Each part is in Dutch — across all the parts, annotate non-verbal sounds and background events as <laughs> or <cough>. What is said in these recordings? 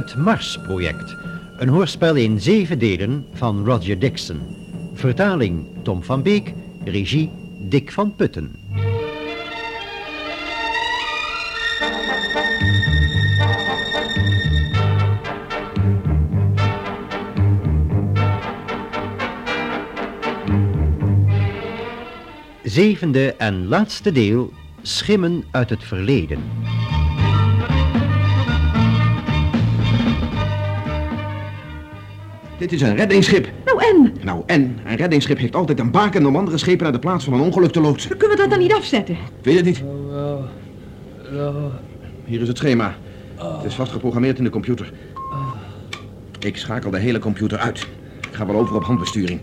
Het Mars-project. Een hoorspel in zeven delen van Roger Dixon. Vertaling Tom van Beek. Regie Dick van Putten. Zevende en laatste deel. Schimmen uit het verleden. Dit is een reddingsschip. Nou en? Nou, en een reddingsschip heeft altijd een baken om andere schepen naar de plaats van een ongeluk te loodsen. Kunnen we dat dan niet afzetten? Ik weet het niet. Hier is het schema. Het is vastgeprogrammeerd in de computer. Ik schakel de hele computer uit. Ik ga wel over op handbesturing.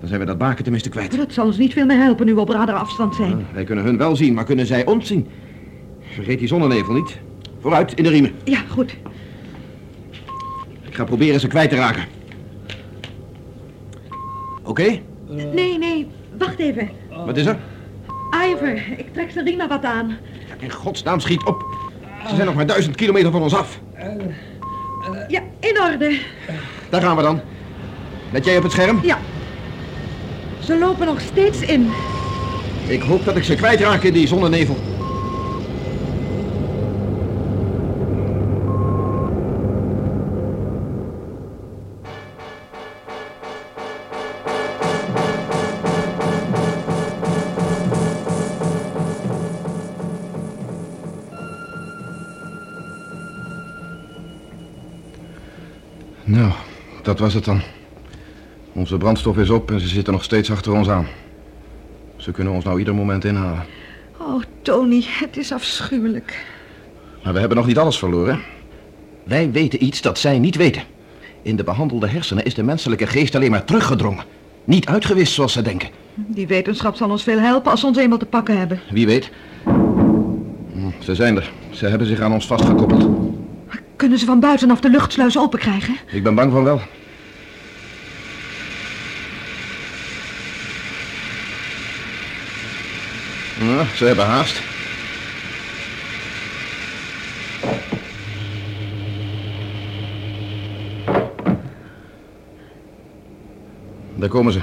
Dan zijn we dat baken tenminste kwijt. Dat zal ons niet veel meer helpen nu we op radarafstand zijn. Wij kunnen hun wel zien, maar kunnen zij ons zien? Vergeet die zonnenevel niet. Vooruit, in de riemen. Ja, goed. Ik ga proberen ze kwijt te raken. Oké? Nee, nee, wacht even. Wat is er? Ivor, ik trek maar wat aan. Ja, in godsnaam, schiet op. Ze zijn nog maar duizend kilometer van ons af. Ja, in orde. Daar gaan we dan. Let jij op het scherm? Ja. Ze lopen nog steeds in. Ik hoop dat ik ze kwijtraak in die zonnenevel. Dat was het dan. Onze brandstof is op en ze zitten nog steeds achter ons aan. Ze kunnen ons nou ieder moment inhalen. Oh, Tony, het is afschuwelijk. Maar we hebben nog niet alles verloren. Wij weten iets dat zij niet weten. In de behandelde hersenen is de menselijke geest alleen maar teruggedrongen. Niet uitgewist zoals ze denken. Die wetenschap zal ons veel helpen als ze ons eenmaal te pakken hebben. Wie weet. Hm, Ze zijn er. Ze hebben zich aan ons vastgekoppeld. Kunnen ze van buitenaf de luchtsluis open krijgen? Ik ben bang van wel. Ja, ze hebben haast. Daar komen ze.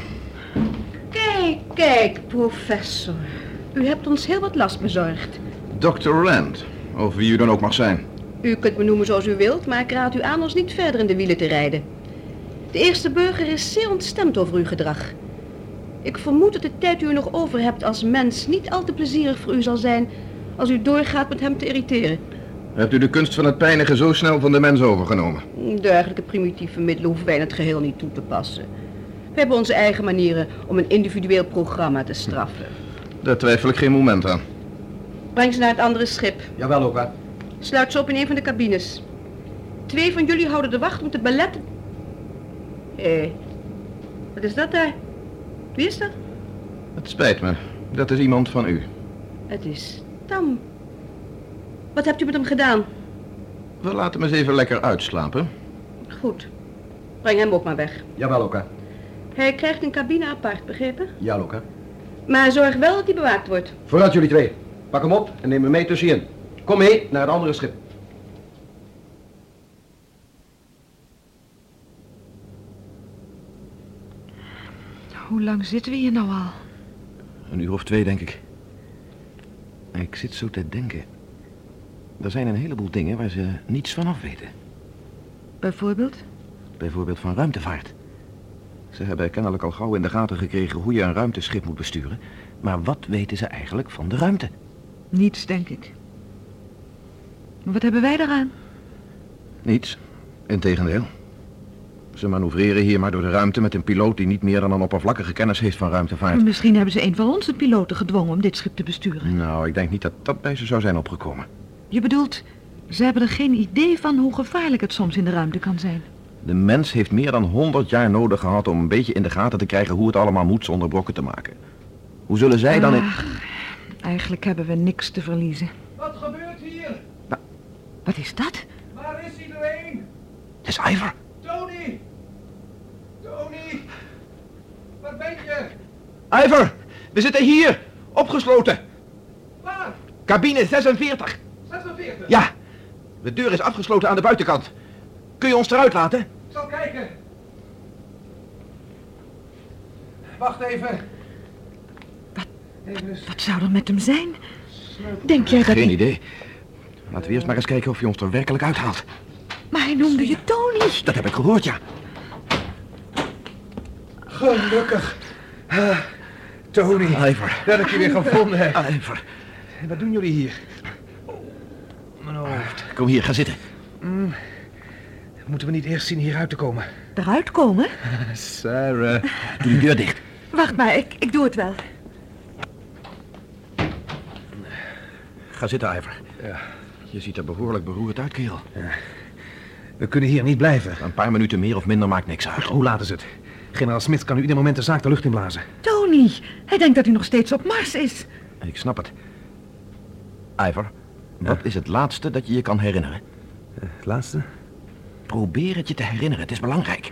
Kijk, kijk, professor. U hebt ons heel wat last bezorgd. Dr. Rand, of wie u dan ook mag zijn. U kunt me noemen zoals u wilt, maar ik raad u aan ons niet verder in de wielen te rijden. De eerste burger is zeer ontstemd over uw gedrag. Ik vermoed dat de tijd die u nog over hebt als mens niet al te plezierig voor u zal zijn als u doorgaat met hem te irriteren. Hebt u de kunst van het pijnigen zo snel van de mens overgenomen? Dergelijke primitieve middelen hoeven wij in het geheel niet toe te passen. We hebben onze eigen manieren om een individueel programma te straffen. Daar twijfel ik geen moment aan. Breng ze naar het andere schip. Jawel, Oka. Sluit ze op in een van de cabines. Twee van jullie houden de wacht om te beletten. Hé, wat is dat daar? Wie is dat? Het spijt me. Dat is iemand van u. Het is Tam. Wat hebt u met hem gedaan? We laten hem eens even lekker uitslapen. Goed. Breng hem ook maar weg. Jawel, Oka. Hij krijgt een cabine apart, begrepen? Ja, Oka. Maar zorg wel dat hij bewaakt wordt. Vooruit jullie twee. Pak hem op en neem hem mee tussenin. Kom mee naar het andere schip. Hoe lang zitten we hier nou al? Een uur of twee, denk ik. Ik zit zo te denken. Er zijn een heleboel dingen waar ze niets van af weten. Bijvoorbeeld? Bijvoorbeeld van ruimtevaart. Ze hebben kennelijk al gauw in de gaten gekregen hoe je een ruimteschip moet besturen. Maar wat weten ze eigenlijk van de ruimte? Niets, denk ik. Wat hebben wij daaraan? Niets. Integendeel. Ze manoeuvreren hier maar door de ruimte met een piloot die niet meer dan een oppervlakkige kennis heeft van ruimtevaart. Misschien hebben ze een van onze piloten gedwongen om dit schip te besturen. Nou, ik denk niet dat dat bij ze zou zijn opgekomen. Je bedoelt, ze hebben er geen idee van hoe gevaarlijk het soms in de ruimte kan zijn. De mens heeft meer dan 100 jaar nodig gehad om een beetje in de gaten te krijgen hoe het allemaal moet zonder brokken te maken. Hoe zullen zij dan in... Ach, eigenlijk hebben we niks te verliezen. Wat gebeurt hier? Wat is dat? Waar is iedereen? Het is Ivor. Tony! Tony! Waar ben je? Ivor, we zitten hier, opgesloten. Waar? Cabine 46. 46? Ja, de deur is afgesloten aan de buitenkant. Kun je ons eruit laten? Ik zal kijken. Wacht even. Wat- Even. Wat zou er met hem zijn? Denk jij dat Geen hij... idee. Laten we eerst maar eens kijken of je ons er werkelijk uithaalt. Maar hij noemde je Tony. Dat heb ik gehoord, ja. Gelukkig. Ah, Tony, Ivor. dat ik je weer gevonden heb. Ivor. En wat doen jullie hier? Oh, mijn hoofd. Kom hier, ga zitten. Moeten we niet eerst zien hieruit te komen? Eruit komen? <laughs> Sarah. Doe die deur dicht. Wacht maar, ik, ik doe het wel. Ga zitten, Ivor. Ja. Je ziet er behoorlijk beroerd uit, kerel. We kunnen hier niet blijven. Een paar minuten meer of minder maakt niks uit. Hoe laat is het? Generaal Smith kan u ieder moment de zaak de lucht inblazen. Tony, hij denkt dat hij nog steeds op Mars is. Ik snap het. Ivor, wat is het laatste dat je je kan herinneren? Het laatste? Probeer het je te herinneren, het is belangrijk.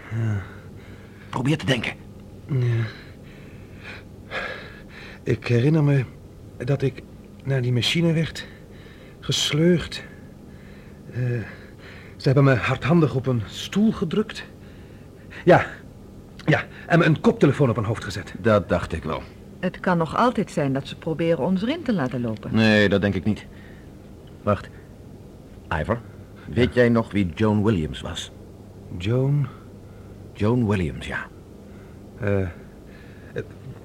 Probeer te denken. Ik herinner me dat ik naar die machine werd gesleurd. Eh, ze hebben me hardhandig op een stoel gedrukt. Ja, ja, en me een koptelefoon op mijn hoofd gezet. Dat dacht ik wel. Het kan nog altijd zijn dat ze proberen ons erin te laten lopen. Nee, dat denk ik niet. Wacht. Ivor, weet jij nog wie Joan Williams was? Joan, Joan Williams, ja. eh,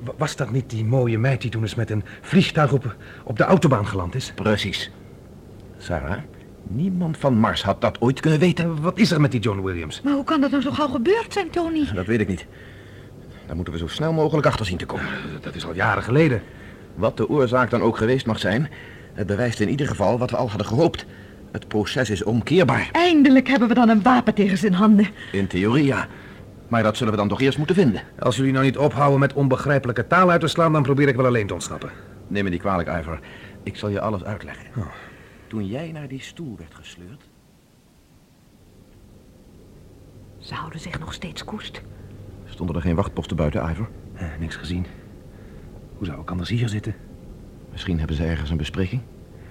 wa- was dat niet die mooie meid die toen eens met een vliegtuig op, op de autobaan geland is? Precies. Sarah, niemand van Mars had dat ooit kunnen weten. En wat is er met die Joan Williams? Maar hoe kan dat nou zo gauw gebeurd zijn, Tony? Dat weet ik niet. Daar moeten we zo snel mogelijk achter zien te komen. Dat is al jaren geleden. Wat de oorzaak dan ook geweest mag zijn, het bewijst in ieder geval wat we al hadden gehoopt. Het proces is omkeerbaar. Eindelijk hebben we dan een wapen tegen zijn handen. In theorie ja. Maar dat zullen we dan toch eerst moeten vinden. Als jullie nou niet ophouden met onbegrijpelijke taal uit te slaan, dan probeer ik wel alleen te ontsnappen. Neem me niet kwalijk, Ivor. Ik zal je alles uitleggen. Toen jij naar die stoel werd gesleurd... Ze houden zich nog steeds koest. stonden er geen wachtposten buiten, Ivor. Eh, niks gezien. Hoe zou ik anders hier zitten? Misschien hebben ze ergens een bespreking.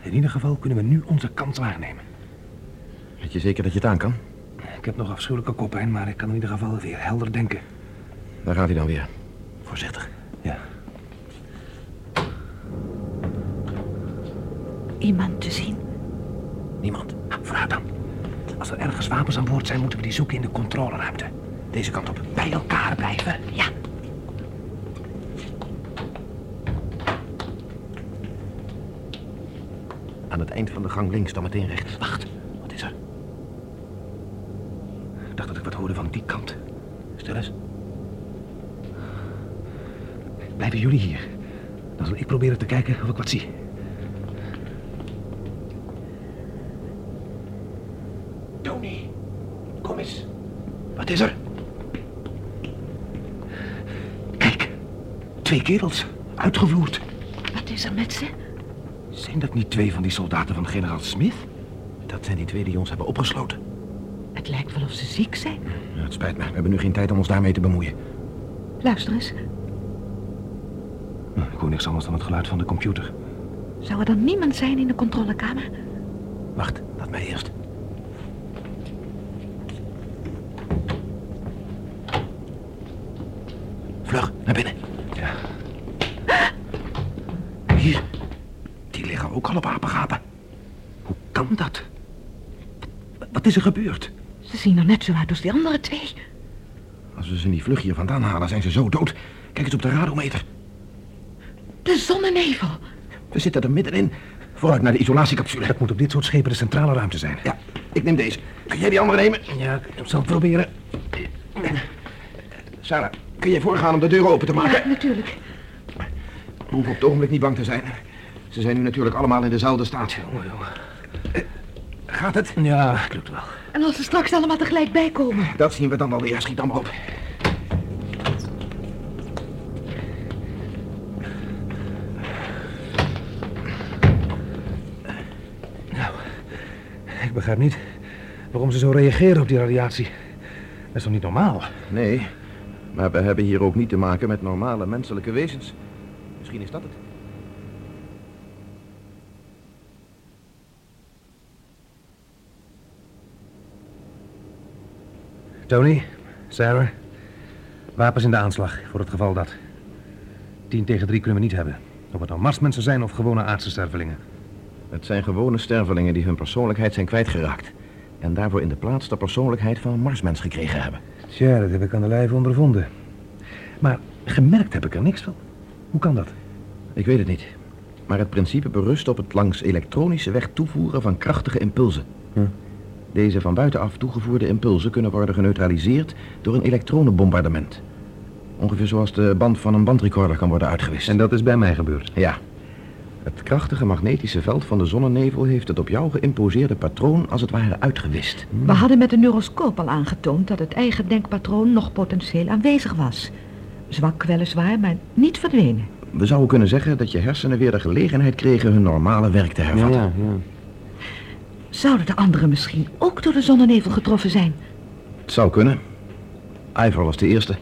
In ieder geval kunnen we nu onze kans waarnemen. Weet je zeker dat je het aan kan? Ik heb nog afschuwelijke koppijn, maar ik kan in ieder geval weer helder denken. Daar gaat hij dan weer. Voorzichtig. Ja. Iemand te zien. Niemand. Ah, Vooruit dan. Als wapens aan boord zijn, moeten we die zoeken in de controleruimte. Deze kant op. Bij elkaar blijven. Ja. Aan het eind van de gang links, dan meteen rechts. Wacht, wat is er? Ik dacht dat ik wat hoorde van die kant. Stil eens. Blijven jullie hier. Dan zal ik proberen te kijken of ik wat zie. Tony, kom eens. Wat is er? Kijk, twee kerels, uitgevloerd. Wat is er met ze? Zijn dat niet twee van die soldaten van generaal Smith? Dat zijn die twee die ons hebben opgesloten. Het lijkt wel of ze ziek zijn. Ja, het spijt me. We hebben nu geen tijd om ons daarmee te bemoeien. Luister eens. Hm, Ik hoor niks anders dan het geluid van de computer. Zou er dan niemand zijn in de controlekamer? Wacht, laat mij eerst. Vlug, naar binnen. Ja. Hier. Die liggen ook al op apengapen. Hoe kan dat? Wat- is er gebeurd? Ze zien er net zo uit als die andere twee. Als we ze niet vlug hier vandaan halen, zijn ze zo dood. Kijk eens op de radometer. De zonnenevel. We zitten er middenin. Vooruit naar de isolatiecapsule. Dat moet op dit soort schepen de centrale ruimte zijn. Ja, ik neem deze. Kun jij die andere nemen? Ja, ik zal het proberen. Sarah, kun jij voorgaan om de deur open te maken? Ja, natuurlijk. We hoeven op het ogenblik niet bang te zijn. Ze zijn nu natuurlijk allemaal in dezelfde staat. Gaat het? Ja, lukt wel. En als ze straks allemaal tegelijk bijkomen. Dat zien we dan alweer. Schiet dan maar op. Ik begrijp niet waarom ze zo reageren op die radiatie. Dat is toch niet normaal? Nee, maar we hebben hier ook niet te maken met normale menselijke wezens. Misschien is dat het. Tony, Sarah, wapens in de aanslag voor het geval dat. Tien tegen drie kunnen we niet hebben. Of het nou marsmensen zijn of gewone aardse stervelingen. Het zijn gewone stervelingen die hun persoonlijkheid zijn kwijtgeraakt. En daarvoor in de plaats de persoonlijkheid van een marsmens gekregen hebben. Tja, dat heb ik aan de lijf ondervonden. Maar gemerkt heb ik er niks van. Hoe kan dat? Ik weet het niet. Maar het principe berust op het langs elektronische weg toevoeren van krachtige impulsen. Hm. Deze van buitenaf toegevoerde impulsen kunnen worden geneutraliseerd door een elektronenbombardement. Ongeveer zoals de band van een bandrecorder kan worden uitgewist. En dat is bij mij gebeurd. Ja. Het krachtige magnetische veld van de zonnenevel heeft het op jou geïmposeerde patroon als het ware uitgewist. We hadden met de neuroscoop al aangetoond dat het eigen denkpatroon nog potentieel aanwezig was. Zwak weliswaar, maar niet verdwenen. We zouden kunnen zeggen dat je hersenen weer de gelegenheid kregen hun normale werk te hervatten. ja. Zouden de anderen misschien ook door de zonnenevel getroffen zijn? Het zou kunnen. Ivor was de eerste.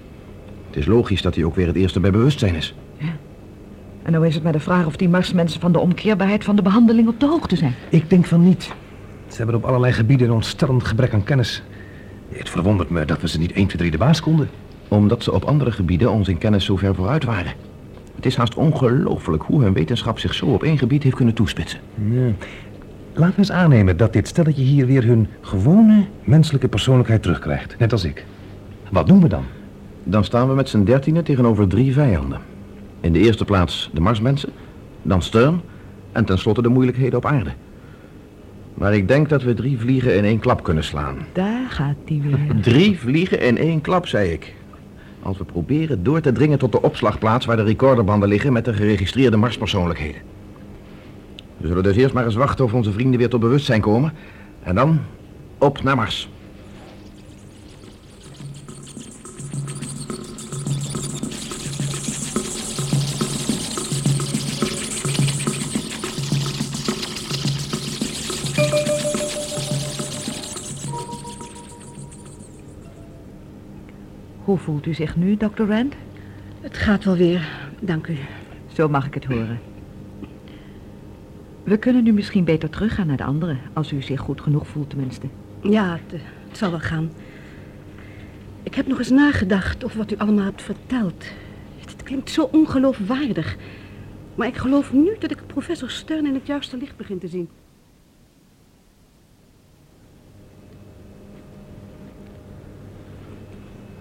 Het is logisch dat hij ook weer het eerste bij bewustzijn is. En nou is het maar de vraag of die marsmensen van de omkeerbaarheid van de behandeling op de hoogte zijn. Ik denk van niet. Ze hebben op allerlei gebieden een ontstellend gebrek aan kennis. Het verwondert me dat we ze niet 1, 2, 3 de baas konden. Omdat ze op andere gebieden ons in kennis zo ver vooruit waren. Het is haast ongelooflijk hoe hun wetenschap zich zo op één gebied heeft kunnen toespitsen. Ja. Laten we eens aannemen dat dit stelletje hier weer hun gewone menselijke persoonlijkheid terugkrijgt. Net als ik. Wat doen we dan? Dan staan we met z'n dertienen tegenover drie vijanden. In de eerste plaats de Marsmensen, dan Stern en tenslotte de moeilijkheden op aarde. Maar ik denk dat we drie vliegen in één klap kunnen slaan. Daar gaat die weer. <laughs> Drie vliegen in één klap, zei ik. Als we proberen door te dringen tot de opslagplaats waar de recorderbanden liggen met de geregistreerde Marspersoonlijkheden. We zullen dus eerst maar eens wachten of onze vrienden weer tot bewustzijn komen. En dan op naar Mars. Hoe voelt u zich nu, Dr. Rand? Het gaat wel weer, dank u. Zo mag ik het horen. We kunnen nu misschien beter teruggaan naar de anderen, als u zich goed genoeg voelt tenminste. Ja, het, het zal wel gaan. Ik heb nog eens nagedacht over wat u allemaal hebt verteld. Het klinkt zo ongeloofwaardig. Maar ik geloof nu dat ik professor Stern in het juiste licht begin te zien.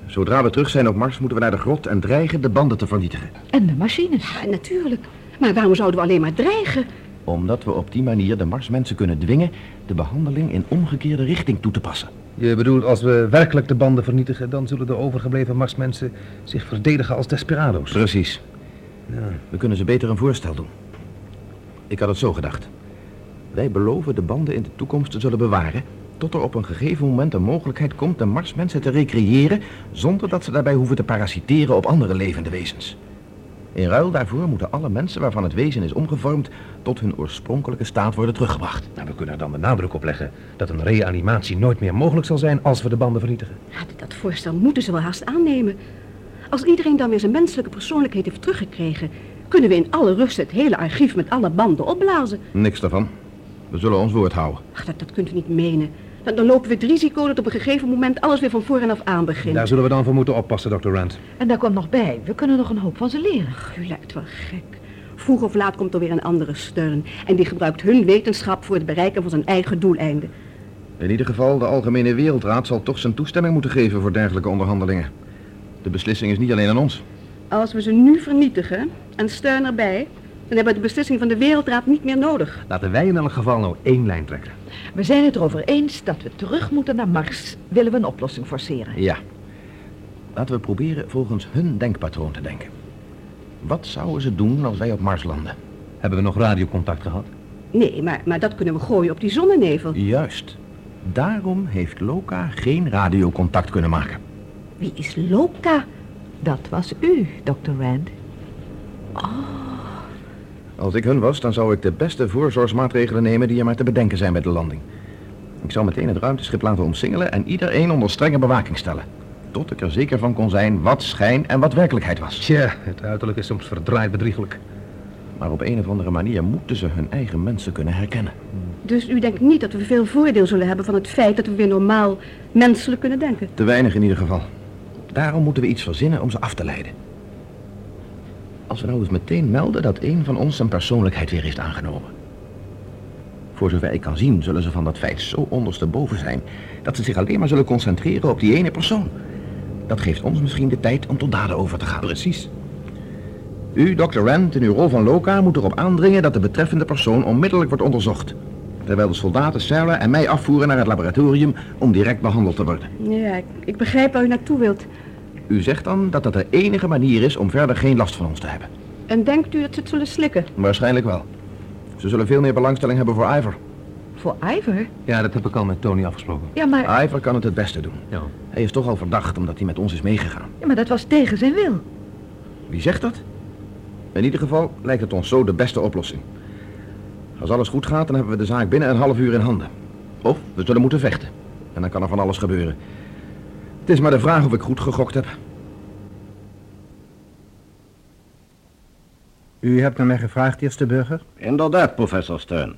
Zodra we terug zijn op Mars moeten we naar de grot en dreigen de banden te vernietigen. En de machines. Ja, natuurlijk. Maar waarom zouden we alleen maar dreigen? Omdat we op die manier de Marsmensen kunnen dwingen de behandeling in omgekeerde richting toe te passen. Je bedoelt, als we werkelijk de banden vernietigen... dan zullen de overgebleven marsmensen zich verdedigen als desperado's. Precies. Ja. We kunnen ze beter een voorstel doen. Ik had het zo gedacht. Wij beloven de banden in de toekomst te zullen bewaren... tot er op een gegeven moment een mogelijkheid komt de Marsmensen te recreëren... zonder dat ze daarbij hoeven te parasiteren op andere levende wezens. In ruil daarvoor moeten alle mensen waarvan het wezen is omgevormd... tot hun oorspronkelijke staat worden teruggebracht. Nou, we kunnen er dan de nadruk op leggen dat een reanimatie nooit meer mogelijk zal zijn als we de banden vernietigen. Ja, dat voorstel moeten ze wel haast aannemen. Als iedereen dan weer zijn menselijke persoonlijkheid heeft teruggekregen... kunnen we in alle rust het hele archief met alle banden opblazen. Niks daarvan. We zullen ons woord houden. Ach, dat, dat kunt u niet menen. Dan, dan lopen we het risico dat op een gegeven moment alles weer van voor en af aan begint. Daar zullen we dan voor moeten oppassen, Dr. Rand. En daar komt nog bij, we kunnen nog een hoop van ze leren. Ach, U lijkt wel gek. Vroeg of laat komt er weer een andere steun. En die gebruikt hun wetenschap voor het bereiken van zijn eigen doeleinden. In ieder geval, de Algemene Wereldraad zal toch zijn toestemming moeten geven voor dergelijke onderhandelingen. De beslissing is niet alleen aan ons. Als we ze nu vernietigen en steun erbij... dan hebben we de beslissing van de Wereldraad niet meer nodig. Laten wij in elk geval nou één lijn trekken. We zijn het erover eens dat we terug moeten naar Mars. Willen we een oplossing forceren. Ja. Laten we proberen volgens hun denkpatroon te denken. Wat zouden ze doen als wij op Mars landen? Hebben we nog radiocontact gehad? Nee, maar, maar dat kunnen we gooien op die zonnenevel. Juist. Daarom heeft Loka geen radiocontact kunnen maken. Wie is Loka? Dat was u, Dr. Rand. Als ik hun was, dan zou ik de beste voorzorgsmaatregelen nemen die er maar te bedenken zijn bij de landing. Ik zou meteen het ruimteschip laten omsingelen en iedereen onder strenge bewaking stellen. Tot ik er zeker van kon zijn wat schijn en wat werkelijkheid was. Tja, het uiterlijk is soms verdraaid bedriegelijk. Maar op een of andere manier moeten ze hun eigen mensen kunnen herkennen. Dus u denkt niet dat we veel voordeel zullen hebben van het feit dat we weer normaal menselijk kunnen denken? Te weinig in ieder geval. Daarom moeten we iets verzinnen om ze af te leiden. Als we nou eens meteen melden dat een van ons zijn persoonlijkheid weer heeft aangenomen. Voor zover ik kan zien, zullen ze van dat feit zo ondersteboven zijn... dat ze zich alleen maar zullen concentreren op die ene persoon. Dat geeft ons misschien de tijd om tot daden over te gaan. Precies. U, Dr. Rand, in uw rol van Loka moet erop aandringen dat de betreffende persoon onmiddellijk wordt onderzocht. Terwijl de soldaten Sarah en mij afvoeren naar het laboratorium om direct behandeld te worden. Ja, ik, ik begrijp waar u naartoe wilt. U zegt dan dat dat de enige manier is om verder geen last van ons te hebben. En denkt u dat ze het zullen slikken? Waarschijnlijk wel. Ze zullen veel meer belangstelling hebben voor Ivor. Voor Ivor? Ja, dat heb ik al met Tony afgesproken. Ja, maar, Ivor kan het het beste doen. Ja. Hij is toch al verdacht omdat hij met ons is meegegaan. ja, maar dat was tegen zijn wil. Wie zegt dat? In ieder geval lijkt het ons zo de beste oplossing. Als alles goed gaat, dan hebben we de zaak binnen een half uur in handen. Of we zullen moeten vechten. En dan kan er van alles gebeuren. Het is maar de vraag of ik goed gegokt heb. U hebt naar mij gevraagd, eerste burger? Inderdaad, professor Steun.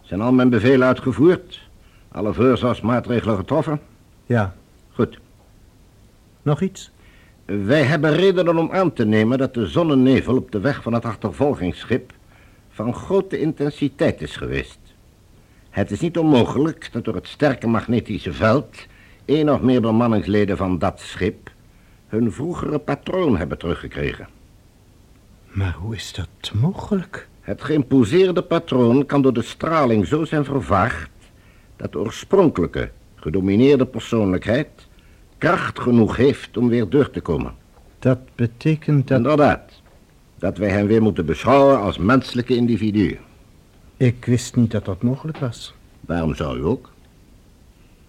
Zijn al mijn bevelen uitgevoerd? Alle voorzorgsmaatregelen getroffen? Ja. Goed. Nog iets? Wij hebben redenen om aan te nemen dat de zonnenevel op de weg van het achtervolgingsschip van grote intensiteit is geweest. Het is niet onmogelijk dat door het sterke magnetische veld één of meer bemanningsleden van dat schip hun vroegere patroon hebben teruggekregen. Maar hoe is dat mogelijk? Het geïmposeerde patroon kan door de straling zo zijn vervaagd dat de oorspronkelijke, gedomineerde persoonlijkheid kracht genoeg heeft om weer door te komen. Dat betekent dat... Inderdaad, dat wij hem weer moeten beschouwen als menselijke individu. Ik wist niet dat dat mogelijk was. Waarom zou u ook?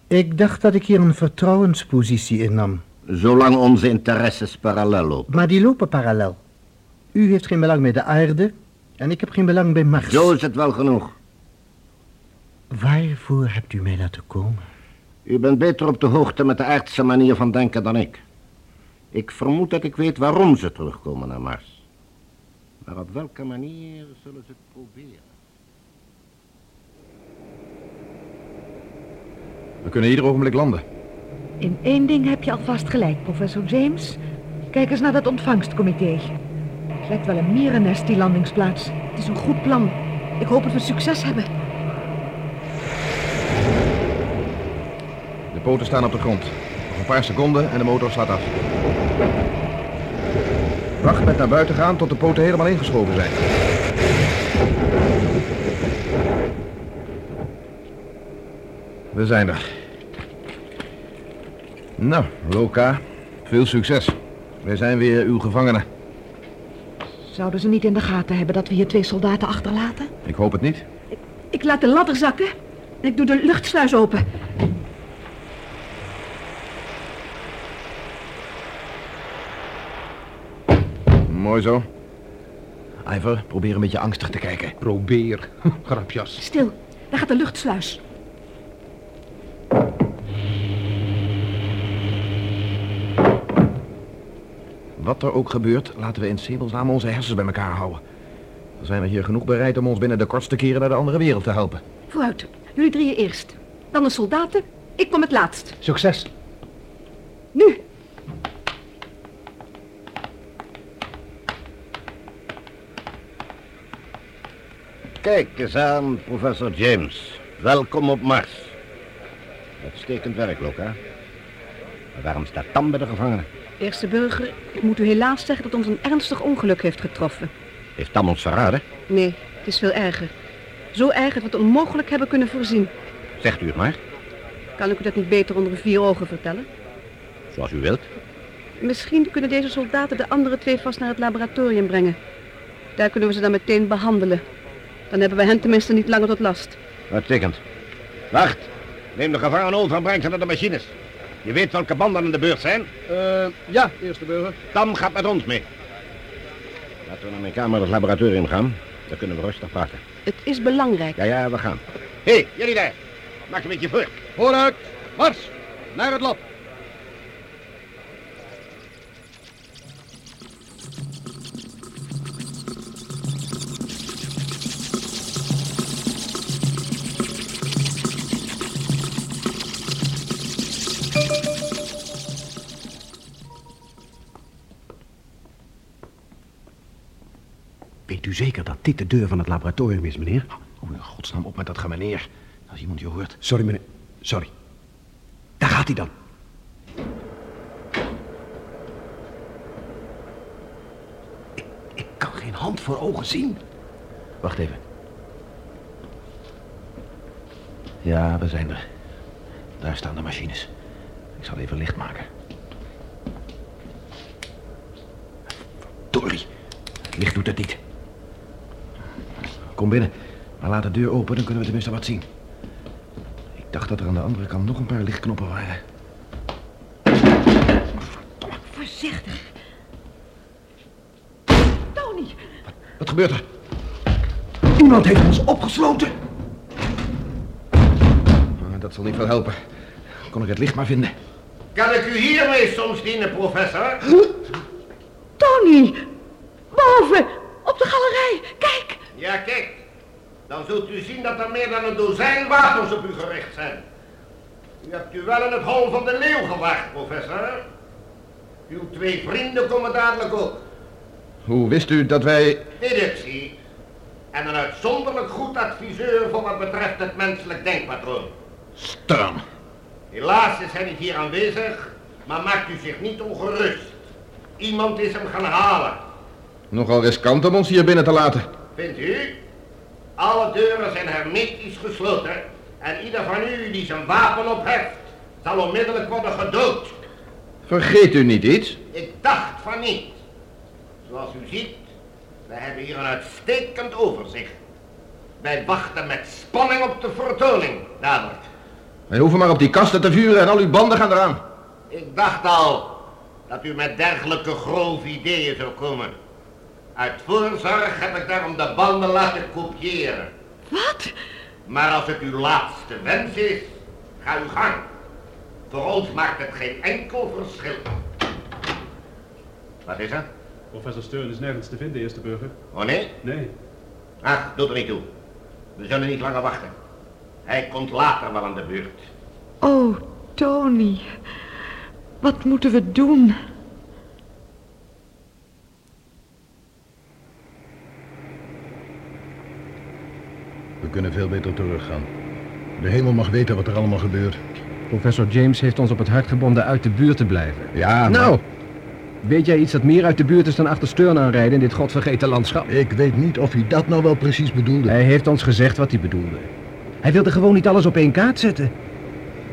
Ik dacht dat ik hier een vertrouwenspositie innam. Zolang onze interesses parallel lopen. Maar die lopen parallel. U heeft geen belang bij de aarde en ik heb geen belang bij Mars. Zo is het wel genoeg. Waarvoor hebt u mij laten komen? U bent beter op de hoogte met de aardse manier van denken dan ik. Ik vermoed dat ik weet waarom ze terugkomen naar Mars. Maar op welke manier zullen ze het proberen? We kunnen ieder ogenblik landen. In één ding heb je alvast gelijk, professor James. Kijk eens naar dat ontvangstcomité. Het lijkt wel een mierennest, die landingsplaats. Het is een goed plan. Ik hoop dat we succes hebben. De poten staan op de grond. Nog een paar seconden en de motor slaat af. Wacht met naar buiten gaan tot de poten helemaal ingeschoven zijn. We zijn er. Nou, Loka, veel succes. Wij zijn weer uw gevangenen. Zouden ze niet in de gaten hebben dat we hier twee soldaten achterlaten? Ik hoop het niet. Ik laat de ladder zakken en ik doe de luchtsluis open. Mooi zo. Ivor, probeer een beetje angstig te kijken. Probeer. <laughs> Grapjas. Stil, daar gaat de luchtsluis. Wat er ook gebeurt, laten we in Sebelsnaam onze hersens bij elkaar houden. Dan zijn we hier genoeg bereid om ons binnen de kortste keren naar de andere wereld te helpen. Vooruit, jullie drieën eerst. Dan de soldaten, ik kom het laatst. Succes. Nu, Kijk eens aan, professor James. Welkom op Mars. Uitstekend werk, Loka. Maar waarom staat Tam bij de gevangenen? Eerste burger, ik moet u helaas zeggen dat ons een ernstig ongeluk heeft getroffen. Heeft Tam ons verraden? Nee, het is veel erger. Zo erg dat we het onmogelijk hebben kunnen voorzien. Zegt u het maar, Kan ik u dat niet beter onder vier ogen vertellen? zoals u wilt. Misschien kunnen deze soldaten de andere twee vast naar het laboratorium brengen. Daar kunnen we ze dan meteen behandelen. Dan hebben we hen tenminste niet langer tot last. Uitstekend. Wacht. Neem de gevangenen over en breng ze naar de machines. Je weet welke banden aan de beurt zijn? Eh, ja, eerste burger. Tam gaat met ons mee. Laten we naar mijn kamer het laboratorium gaan. Dan kunnen we rustig praten. Het is belangrijk. Ja, ja, we gaan. Hé, hey, jullie daar. Maak een beetje voor. Vooruit. Mars. Naar het lab. Zeker dat dit de deur van het laboratorium is, meneer? Oh, in godsnaam op met dat meneer. Als iemand je hoort. Sorry, meneer. Sorry. Daar gaat hij dan. Ik, ik kan geen hand voor ogen zien. Wacht even. Ja, we zijn er. Daar staan de machines. Ik zal even licht maken. Verdorie. Het licht doet het niet. Kom binnen. Maar laat de deur open, dan kunnen we tenminste wat zien. Ik dacht dat er aan de andere kant nog een paar lichtknoppen waren. Voorzichtig. Tony, Wat gebeurt er? Iemand heeft ons opgesloten. Ah, Dat zal niet veel helpen. Kon ik het licht maar vinden. Kan ik u hiermee soms dienen, professor? Tony! Boven, op de galerij, kijk! Ja, kijk. Dan zult u zien dat er meer dan een dozijn wapens op u gericht zijn. U hebt u wel in het hol van de leeuw gewacht, professor. Uw twee vrienden komen dadelijk ook. Hoe wist u dat wij... Deductie. En een uitzonderlijk goed adviseur voor wat betreft het menselijk denkpatroon. Stern. Helaas is hij niet hier aanwezig, maar maakt u zich niet ongerust. Iemand is hem gaan halen. Nogal riskant om ons hier binnen te laten. Vindt u? Alle deuren zijn hermetisch gesloten en ieder van u die zijn wapen opheft, zal onmiddellijk worden gedood. Vergeet u niet iets? Ik dacht van niet. Zoals u ziet, we hebben hier een uitstekend overzicht. Wij wachten met spanning op de vertoning, dadelijk. Wij hoeven maar op die kasten te vuren en al uw banden gaan eraan. Ik dacht al dat u met dergelijke grove ideeën zou komen. Uit voorzorg heb ik daarom de banden laten kopiëren. Wat? Maar als het uw laatste wens is, ga uw gang. Voor ons maakt het geen enkel verschil. Wat is er? Professor Stern is nergens te vinden, eerste burger. Oh nee? Nee. Ach, doet er niet toe. We zullen niet langer wachten. Hij komt later wel aan de beurt. Oh, Tony. Wat moeten we doen? Kunnen veel beter teruggaan. De hemel mag weten wat er allemaal gebeurt. Professor James heeft ons op het hart gebonden uit de buurt te blijven. Ja, Nou, weet jij iets dat meer uit de buurt is dan achter Stern aanrijden in dit godvergeten landschap? Ik weet niet of hij dat nou wel precies bedoelde. Hij heeft ons gezegd wat hij bedoelde. Hij wilde gewoon niet alles op één kaart zetten.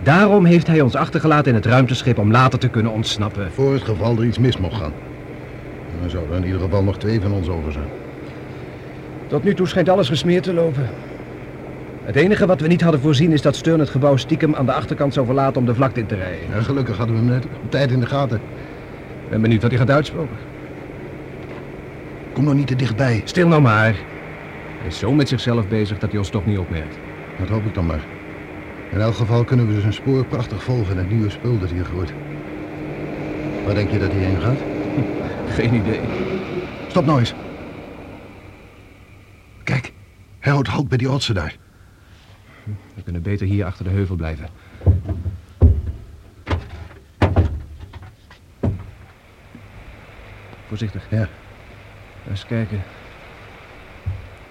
Daarom heeft hij ons achtergelaten in het ruimteschip om later te kunnen ontsnappen. Voor het geval er iets mis mocht gaan. Dan zouden er in ieder geval nog twee van ons over zijn. Tot nu toe schijnt alles gesmeerd te lopen. Het enige wat we niet hadden voorzien is dat Stern het gebouw stiekem aan de achterkant zou verlaten om de vlakte in te rijden. Ja, gelukkig hadden we hem net op tijd in de gaten. Ik ben benieuwd wat hij gaat uitspoken. Kom nog niet te dichtbij. Stil nou maar. Hij is zo met zichzelf bezig dat hij ons toch niet opmerkt. Dat hoop ik dan maar. In elk geval kunnen we zijn spoor prachtig volgen en het nieuwe spul dat hier groeit. Waar denk je dat hij heen gaat? <laughs> Geen idee. Stop nou eens. Kijk, hij houdt halt bij die rotsen daar. We kunnen beter hier achter de heuvel blijven. Voorzichtig. Ja. Eens kijken.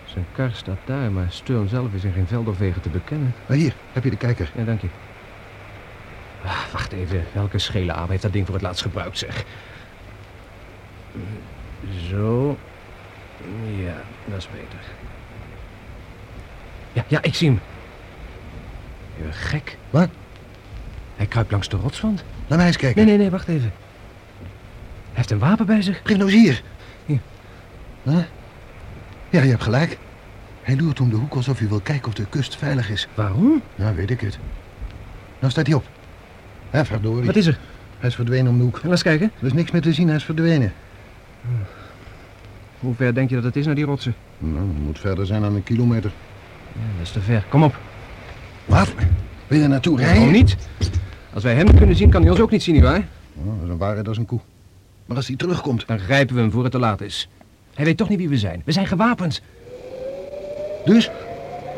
Zijn kar staat daar, maar Stern zelf is in geen veld of wegen te bekennen. Maar hier, heb je de kijker. Ja, dank je. Ah, wacht even, welke schele aap heeft dat ding voor het laatst gebruikt, zeg? Zo. Ja, dat is beter. Ja, ja, ik zie hem. Je bent gek. Wat? Hij kruipt langs de rotswand. Laat mij eens kijken. Nee, nee, nee, wacht even. Hij heeft een wapen bij zich. Geef nou eens hier. Hier. Huh? Ja, je hebt gelijk. Hij loert om de hoek alsof hij wil kijken of de kust veilig is. Waarom? Nou, weet ik het. Nou staat hij op. Hé, verdorie. Wat is er? Hij is verdwenen om de hoek. Laat eens kijken. Er is niks meer te zien, hij is verdwenen. Hoe ver denk je dat het is naar die rotsen? Nou, het moet verder zijn dan een kilometer. Ja, dat is te ver. Kom op. Wat? Wil je er naartoe rijden? Waarom niet? Als wij hem kunnen zien, kan hij ons ook niet zien, nietwaar? Oh, dat is een waarheid als een koe. Maar als hij terugkomt... Dan grijpen we hem voor het te laat is. Hij weet toch niet wie we zijn. We zijn gewapend. Dus?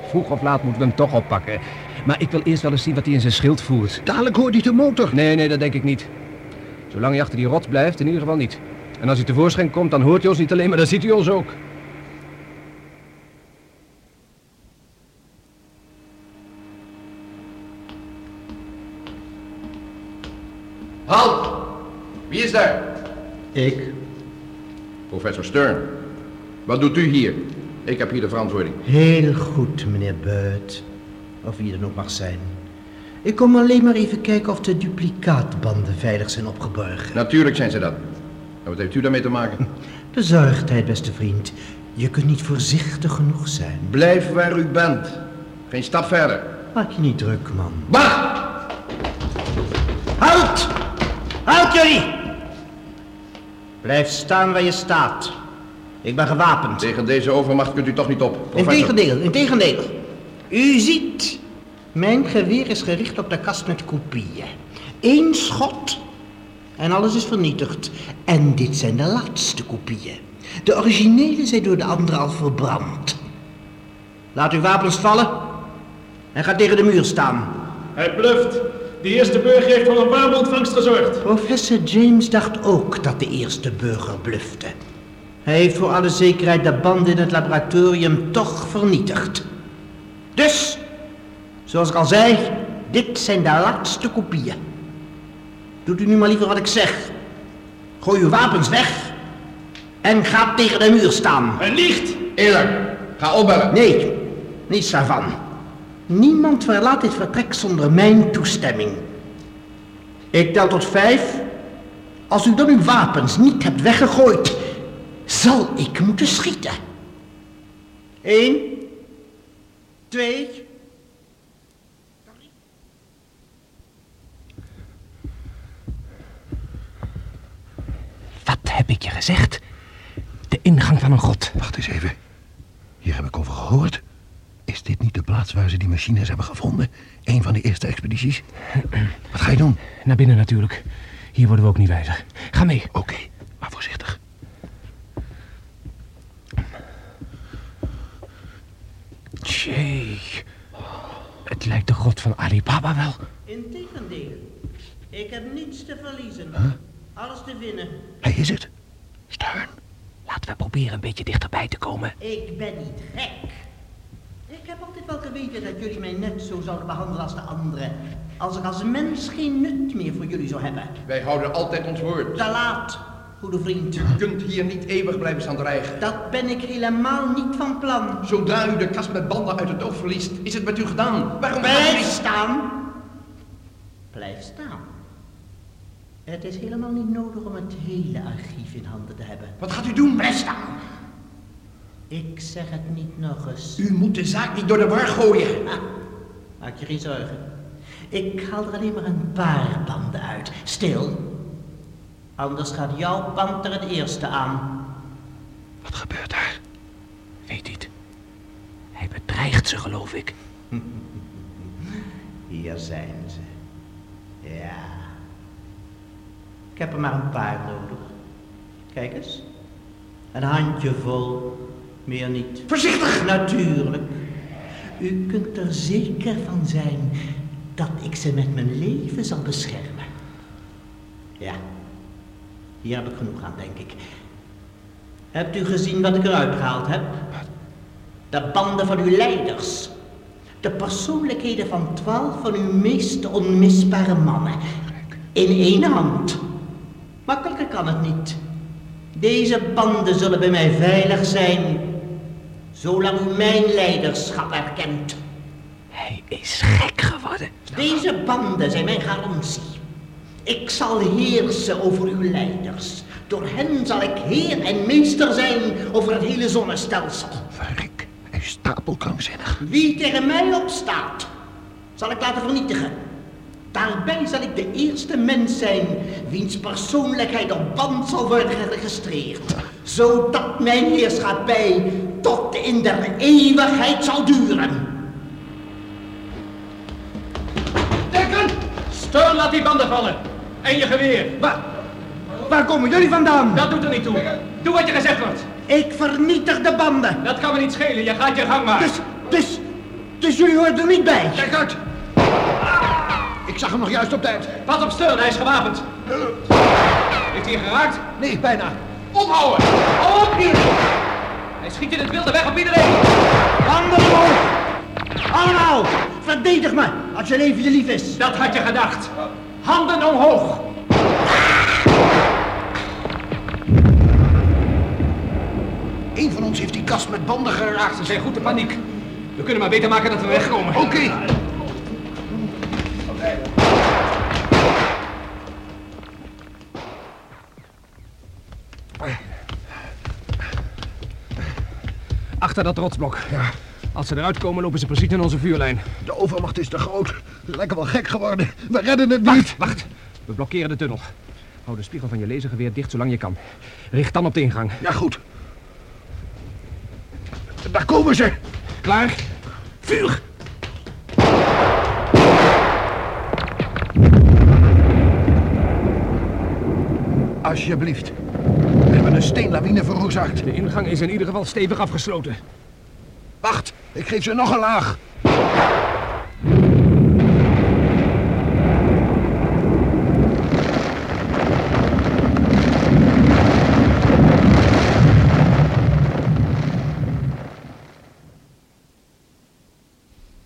Vroeg of laat moeten we hem toch oppakken. Maar ik wil eerst wel eens zien wat hij in zijn schild voert. Dadelijk hoort hij de motor. Nee, nee, dat denk ik niet. Zolang hij achter die rots blijft, in ieder geval niet. En als hij tevoorschijn komt, dan hoort hij ons niet alleen, maar dan ziet hij ons ook. Ik. Professor Stern. Wat doet u hier? Ik heb hier de verantwoording. Heel goed, meneer Buit. Of wie dan ook mag zijn. Ik kom alleen maar even kijken of de duplicaatbanden veilig zijn opgeborgen. Natuurlijk zijn ze dat. En wat heeft u daarmee te maken? <laughs> Bezorgdheid, beste vriend. Je kunt niet voorzichtig genoeg zijn. Blijf waar u bent. Geen stap verder. Maak je niet druk, man. Wacht! Halt! Halt jullie! Blijf staan waar je staat. Ik ben gewapend. Tegen deze overmacht kunt u toch niet op. professor. Integendeel, integendeel. U ziet, mijn geweer is gericht op de kast met kopieën. Eén schot en alles is vernietigd. En dit zijn de laatste kopieën. De originele zijn door de andere al verbrand. Laat uw wapens vallen en ga tegen de muur staan. Hij bluft. De eerste burger heeft voor een warme ontvangst gezorgd. Professor James dacht ook dat de eerste burger blufte. Hij heeft voor alle zekerheid de banden in het laboratorium toch vernietigd. Dus, zoals ik al zei, dit zijn de laatste kopieën. Doet u nu maar liever wat ik zeg. Gooi uw wapens weg en ga tegen de muur staan. Hij liegt. Eerlijk. Ga opbellen. Nee, niets daarvan. Niemand verlaat dit vertrek zonder mijn toestemming. Ik tel tot vijf. Als u dan uw wapens niet hebt weggegooid, zal ik moeten schieten. Eén, twee. Wat heb ik je gezegd? De ingang van een grot. Wacht eens even. Hier heb ik over gehoord. Is dit niet de plaats waar ze die machines hebben gevonden? Een van de eerste expedities? Wat ga je doen? Naar binnen natuurlijk. Hier worden we ook niet wijzer. Ga mee. Oké, maar voorzichtig. Tjee. Het lijkt de grot van Alibaba wel. Integendeel, ik heb niets te verliezen. Alles te winnen. Hij is het. Stern. Laten we proberen een beetje dichterbij te komen. Ik ben niet gek. Ik heb altijd wel geweten dat jullie mij net zo zouden behandelen als de anderen. Als ik als mens geen nut meer voor jullie zou hebben. Wij houden altijd ons woord. Te laat, goede vriend. U kunt hier niet eeuwig blijven staan dreigen. Dat ben ik helemaal niet van plan. Zodra u de kast met banden uit het oog verliest, is het met u gedaan. Waarom Blijf staan. Blijf staan. Het is helemaal niet nodig om het hele archief in handen te hebben. Wat gaat u doen? Blijf staan. Ik zeg het niet nog eens. U moet de zaak niet door de war gooien. Ah, maak je geen zorgen. Ik haal er alleen maar een paar banden uit. Stil. Anders gaat jouw band er het eerste aan. Wat gebeurt daar? Weet niet. Hij bedreigt ze, geloof ik. <laughs> Hier zijn ze. Ja. Ik heb er maar een paar nodig. Kijk eens. Een handjevol. Meer niet. Voorzichtig! Natuurlijk. U kunt er zeker van zijn dat ik ze met mijn leven zal beschermen. Ja. Hier heb ik genoeg aan, denk ik. Hebt u gezien wat ik eruit gehaald heb? De banden van uw leiders. De persoonlijkheden van twaalf van uw meest onmisbare mannen. In één hand. Makkelijker kan het niet. Deze banden zullen bij mij veilig zijn, zolang u mijn leiderschap erkent. Hij is gek geworden. Deze banden zijn mijn garantie. Ik zal heersen over uw leiders. Door hen zal ik heer en meester zijn over het hele zonnestelsel. Verrek, hij is stapelkrankzinnig. Wie tegen mij opstaat, zal ik laten vernietigen. Daarbij zal ik de eerste mens zijn wiens persoonlijkheid op band zal worden geregistreerd. Zodat mijn heerschappij tot in der eeuwigheid zal duren. Dekken! Steun, laat die banden vallen. En je geweer. Waar, waar komen jullie vandaan? Dat doet er niet toe. Doe wat je gezegd wordt. Ik vernietig de banden. Dat kan me niet schelen. Je gaat je gang maar. Dus, dus, dus jullie horen er niet bij. Kijk uit! Ik zag hem nog juist op tijd. Pas op Steun, hij is gewapend. Heeft hij geraakt? Nee, bijna. Ophouden! Hou op hier! Hij schiet in het wilde weg op iedereen. Handen omhoog. Allemaal. Verdedig me. Als je leven je lief is. Dat had je gedacht. Handen omhoog. Eén van ons heeft die kast met banden geraakt. Ze zijn goed in paniek. We kunnen maar beter maken dat we wegkomen. Oké. Achter dat rotsblok. Ja. Als ze eruit komen, lopen ze precies in onze vuurlijn. De overmacht is te groot. Lekker wel gek geworden. We redden het Wacht, niet. wacht. We blokkeren de tunnel. Hou de spiegel van je lasergeweer dicht zolang je kan. Richt dan op de ingang. Ja, goed. Daar komen ze. Klaar? Vuur. Alsjeblieft. Steenlawine veroorzaakt. De ingang is in ieder geval stevig afgesloten. Wacht, ik geef ze nog een laag.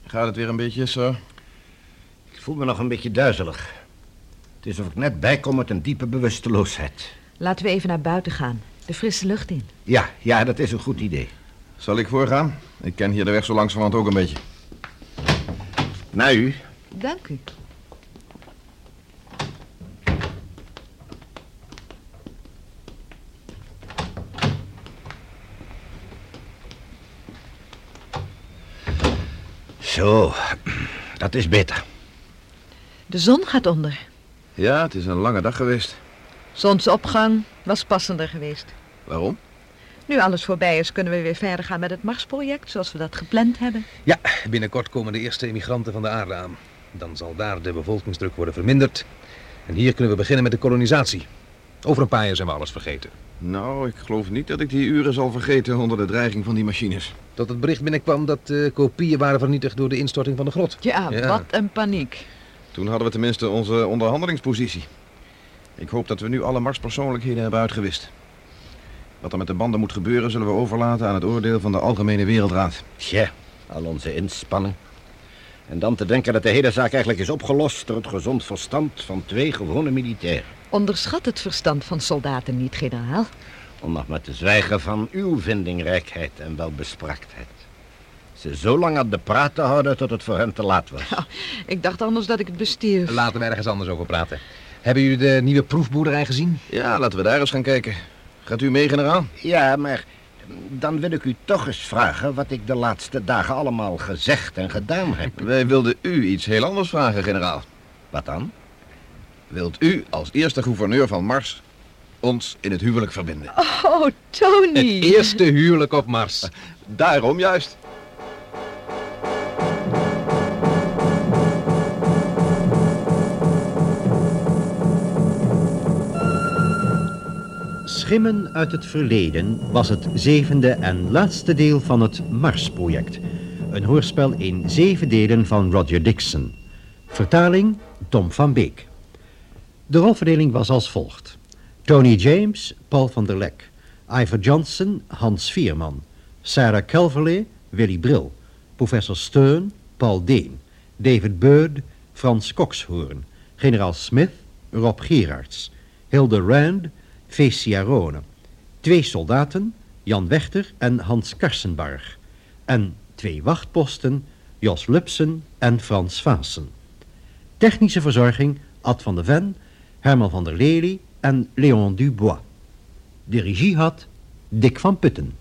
Gaat het weer een beetje, sir? Ik voel me nog een beetje duizelig. Het is of ik net bijkom uit een diepe bewusteloosheid. Laten we even naar buiten gaan. De frisse lucht in. Ja, ja, dat is een goed idee. Zal ik voorgaan? Ik ken hier de weg zo langzamerhand ook een beetje. Naar u. Dank u. Zo, dat is beter. De zon gaat onder. Ja, het is een lange dag geweest. Zonsopgang was passender geweest. Waarom? Nu alles voorbij is, kunnen we weer verder gaan met het Marsproject zoals we dat gepland hebben. Ja, binnenkort komen de eerste immigranten van de aarde aan. Dan zal daar de bevolkingsdruk worden verminderd. En hier kunnen we beginnen met de kolonisatie. Over een paar jaar zijn we alles vergeten. Nou, ik geloof niet dat ik die uren zal vergeten onder de dreiging van die machines. Tot het bericht binnenkwam dat de kopieën waren vernietigd door de instorting van de grot. Ja, Ja. wat een paniek. Toen hadden we tenminste onze onderhandelingspositie. Ik hoop dat we nu alle Marspersoonlijkheden hebben uitgewist. Wat er met de banden moet gebeuren, zullen we overlaten aan het oordeel van de Algemene Wereldraad. Tja, al onze inspanning. En dan te denken dat de hele zaak eigenlijk is opgelost door het gezond verstand van twee gewone militairen. Onderschat het verstand van soldaten niet, generaal. Om nog maar te zwijgen van uw vindingrijkheid en welbespraaktheid. Ze zo lang aan de praat te houden tot het voor hen te laat was. <laughs> Ik dacht anders dat ik het bestierf. Laten we ergens anders over praten. Hebben jullie de nieuwe proefboerderij gezien? Ja, laten we daar eens gaan kijken. Gaat u mee, generaal? Ja, maar dan wil ik u toch eens vragen wat ik de laatste dagen allemaal gezegd en gedaan heb. <laughs> Wij wilden u iets heel anders vragen, generaal. Wat dan? Wilt u als eerste gouverneur van Mars ons in het huwelijk verbinden? Oh, Tony. Het eerste huwelijk op Mars. Daarom juist. Schimmen uit het verleden was het zevende en laatste deel van het Mars-project. Een hoorspel in zeven delen van Roger Dixon. Vertaling Tom van Beek. De rolverdeling was als volgt. Tony James, Paul van der Lek. Ivor Johnson, Hans Vierman. Sarah Calverley, Willy Bril. Professor Stern, Paul Deen. David Bird, Frans Kokshoorn. Generaal Smith, Rob Gerards. Hilde Rand, Fecia Rone. Twee soldaten, Jan Wechter en Hans Karsenbarg. En twee wachtposten, Jos Lupsen en Frans Vaassen. Technische verzorging, Ad van de Ven, Herman van der Lely en Léon Dubois. De regie had Dick van Putten.